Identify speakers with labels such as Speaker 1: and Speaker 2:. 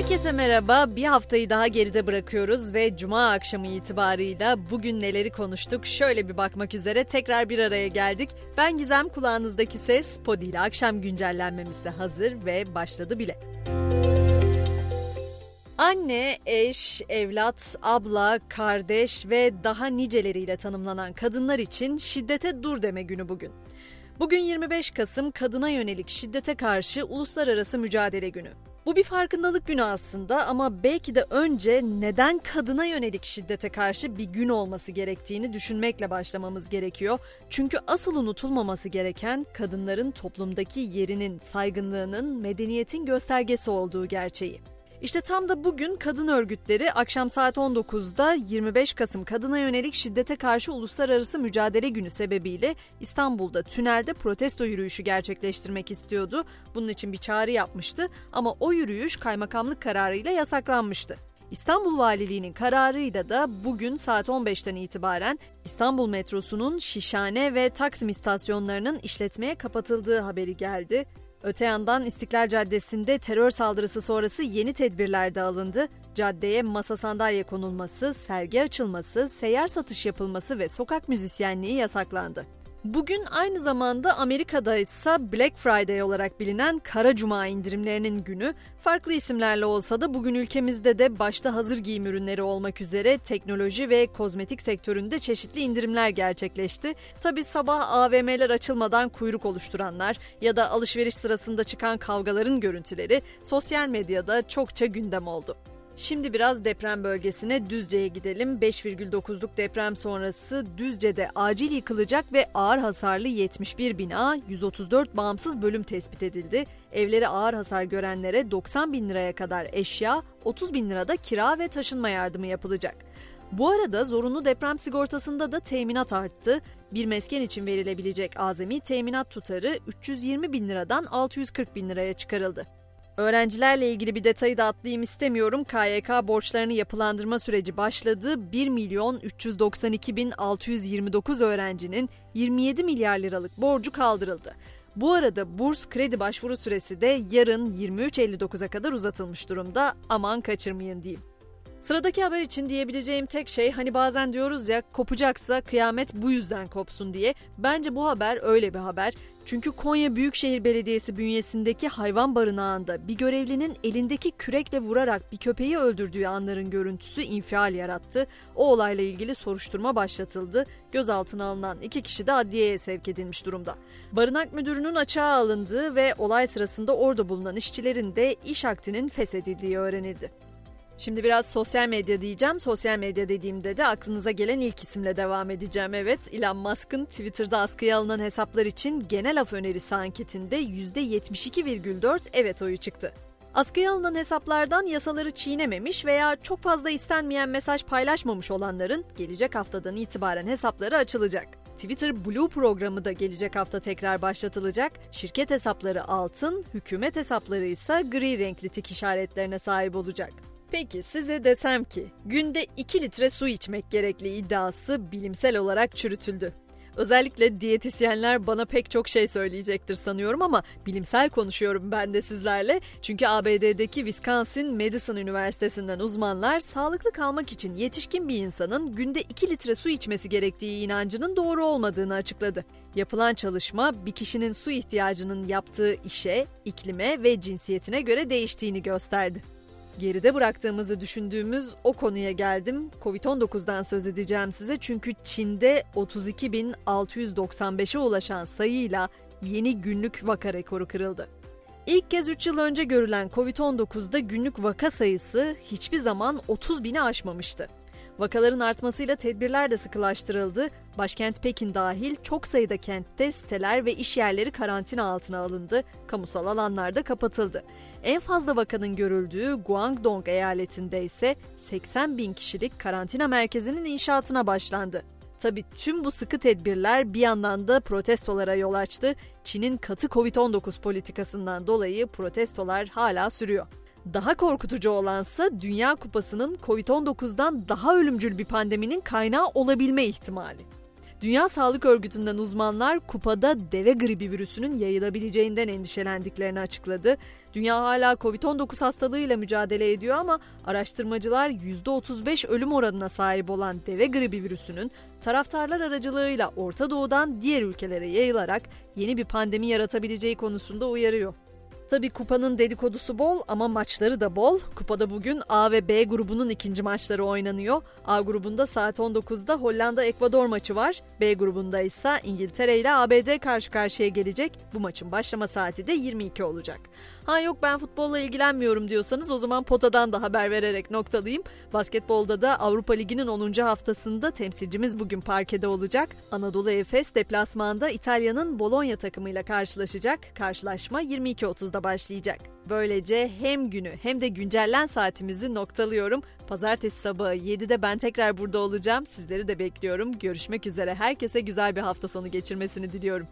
Speaker 1: Herkese merhaba. Bir haftayı daha geride bırakıyoruz ve cuma akşamı itibarıyla bugün neleri konuştuk şöyle bir bakmak üzere tekrar bir araya geldik. Ben Gizem kulağınızdaki ses Podi ile akşam güncellenmemiz de hazır ve başladı bile. Anne, eş, evlat, abla, kardeş ve daha niceleriyle tanımlanan kadınlar için şiddete dur deme günü bugün. Bugün 25 Kasım Kadına Yönelik Şiddete Karşı Uluslararası Mücadele Günü. Bu bir farkındalık günü aslında ama belki de önce neden kadına yönelik şiddete karşı bir gün olması gerektiğini düşünmekle başlamamız gerekiyor. Çünkü asıl unutulmaması gereken kadınların toplumdaki yerinin, saygınlığının, medeniyetin göstergesi olduğu gerçeği. İşte tam da bugün kadın örgütleri akşam saat 19'da 25 Kasım Kadına Yönelik Şiddete Karşı Uluslararası Mücadele Günü sebebiyle İstanbul'da tünelde protesto yürüyüşü gerçekleştirmek istiyordu. Bunun için bir çağrı yapmıştı ama o yürüyüş kaymakamlık kararıyla yasaklanmıştı. İstanbul Valiliği'nin kararıyla da bugün saat 15'ten itibaren İstanbul metrosunun Şişhane ve Taksim istasyonlarının işletmeye kapatıldığı haberi geldi. Öte yandan İstiklal Caddesi'nde terör saldırısı sonrası yeni tedbirler de alındı. Caddeye masa sandalye konulması, sergi açılması, seyyar satış yapılması ve sokak müzisyenliği yasaklandı. Bugün aynı zamanda Amerika'da ise Black Friday olarak bilinen Kara Cuma indirimlerinin günü. Farklı isimlerle olsa da bugün ülkemizde de başta hazır giyim ürünleri olmak üzere teknoloji ve kozmetik sektöründe çeşitli indirimler gerçekleşti. Tabi sabah AVM'ler açılmadan kuyruk oluşturanlar ya da alışveriş sırasında çıkan kavgaların görüntüleri sosyal medyada çokça gündem oldu. Şimdi biraz deprem bölgesine Düzce'ye gidelim. 5,9'luk deprem sonrası Düzce'de acil yıkılacak ve ağır hasarlı 71 bina, 134 bağımsız bölüm tespit edildi. Evleri ağır hasar görenlere 90 bin liraya kadar eşya, 30 bin lirada kira ve taşınma yardımı yapılacak. Bu arada zorunlu deprem sigortasında da teminat arttı. Bir mesken için verilebilecek azami teminat tutarı 320 bin liradan 640 bin liraya çıkarıldı. Öğrencilerle ilgili bir detayı da atlayayım istemiyorum. KYK borçlarını yapılandırma süreci başladı. 1 milyon 392 bin 629 öğrencinin 27 milyar liralık borcu kaldırıldı. Bu arada burs kredi başvuru süresi de yarın 23.59'a kadar uzatılmış durumda. Aman kaçırmayın diyeyim. Sıradaki haber için diyebileceğim tek şey hani bazen diyoruz ya kopacaksa kıyamet bu yüzden kopsun diye. Bence bu haber öyle bir haber. Çünkü Konya Büyükşehir Belediyesi bünyesindeki hayvan barınağında bir görevlinin elindeki kürekle vurarak bir köpeği öldürdüğü anların görüntüsü infial yarattı. O olayla ilgili soruşturma başlatıldı. Gözaltına alınan iki kişi de adliyeye sevk edilmiş durumda. Barınak müdürünün açığa alındığı ve olay sırasında orada bulunan işçilerin de iş aktinin feshedildiği öğrenildi. Şimdi biraz sosyal medya diyeceğim. Sosyal medya dediğimde de aklınıza gelen ilk isimle devam edeceğim. Evet, Elon Musk'ın Twitter'da askıya alınan hesaplar için genel af önerisi anketinde %72,4 evet oyu çıktı. Askıya alınan hesaplardan yasaları çiğnememiş veya çok fazla istenmeyen mesaj paylaşmamış olanların gelecek haftadan itibaren hesapları açılacak. Twitter Blue programı da gelecek hafta tekrar başlatılacak. Şirket hesapları altın, hükümet hesapları ise gri renkli tik işaretlerine sahip olacak. Peki size desem ki günde 2 litre su içmek gerekli iddiası bilimsel olarak çürütüldü. Özellikle diyetisyenler bana pek çok şey söyleyecektir sanıyorum ama bilimsel konuşuyorum ben de sizlerle. Çünkü ABD'deki Wisconsin Madison Üniversitesi'nden uzmanlar sağlıklı kalmak için yetişkin bir insanın günde 2 litre su içmesi gerektiği inancının doğru olmadığını açıkladı. Yapılan çalışma bir kişinin su ihtiyacının yaptığı işe, iklime ve cinsiyetine göre değiştiğini gösterdi. Geride bıraktığımızı düşündüğümüz o konuya geldim. Covid-19'dan söz edeceğim size çünkü Çin'de 32.695'e ulaşan sayıyla yeni günlük vaka rekoru kırıldı. İlk kez 3 yıl önce görülen Covid-19'da günlük vaka sayısı hiçbir zaman 30 bini aşmamıştı. Vakaların artmasıyla tedbirler de sıkılaştırıldı. Başkent Pekin dahil çok sayıda kentte siteler ve iş yerleri karantina altına alındı. Kamusal alanlar da kapatıldı. En fazla vakanın görüldüğü Guangdong eyaletinde ise 80 bin kişilik karantina merkezinin inşaatına başlandı. Tabi tüm bu sıkı tedbirler bir yandan da protestolara yol açtı. Çin'in katı Covid-19 politikasından dolayı protestolar hala sürüyor. Daha korkutucu olansa Dünya Kupası'nın Covid-19'dan daha ölümcül bir pandeminin kaynağı olabilme ihtimali. Dünya Sağlık Örgütü'nden uzmanlar kupada deve gribi virüsünün yayılabileceğinden endişelendiklerini açıkladı. Dünya hala Covid-19 hastalığıyla mücadele ediyor ama araştırmacılar %35 ölüm oranına sahip olan deve gribi virüsünün taraftarlar aracılığıyla Orta Doğu'dan diğer ülkelere yayılarak yeni bir pandemi yaratabileceği konusunda uyarıyor. Tabi kupanın dedikodusu bol ama maçları da bol. Kupada bugün A ve B grubunun ikinci maçları oynanıyor. A grubunda saat 19'da Hollanda-Ekvador maçı var. B grubunda ise İngiltere ile ABD karşı karşıya gelecek. Bu maçın başlama saati de 22 olacak. Ha yok ben futbolla ilgilenmiyorum diyorsanız o zaman potadan da haber vererek noktalayayım. Basketbolda da Avrupa Ligi'nin 10. haftasında temsilcimiz bugün parkede olacak. Anadolu Efes deplasmanda İtalya'nın Bologna takımıyla karşılaşacak. Karşılaşma 22.30'da başlayacak. Böylece hem günü hem de güncellen saatimizi noktalıyorum. Pazartesi sabahı 7'de ben tekrar burada olacağım. Sizleri de bekliyorum. Görüşmek üzere. Herkese güzel bir hafta sonu geçirmesini diliyorum.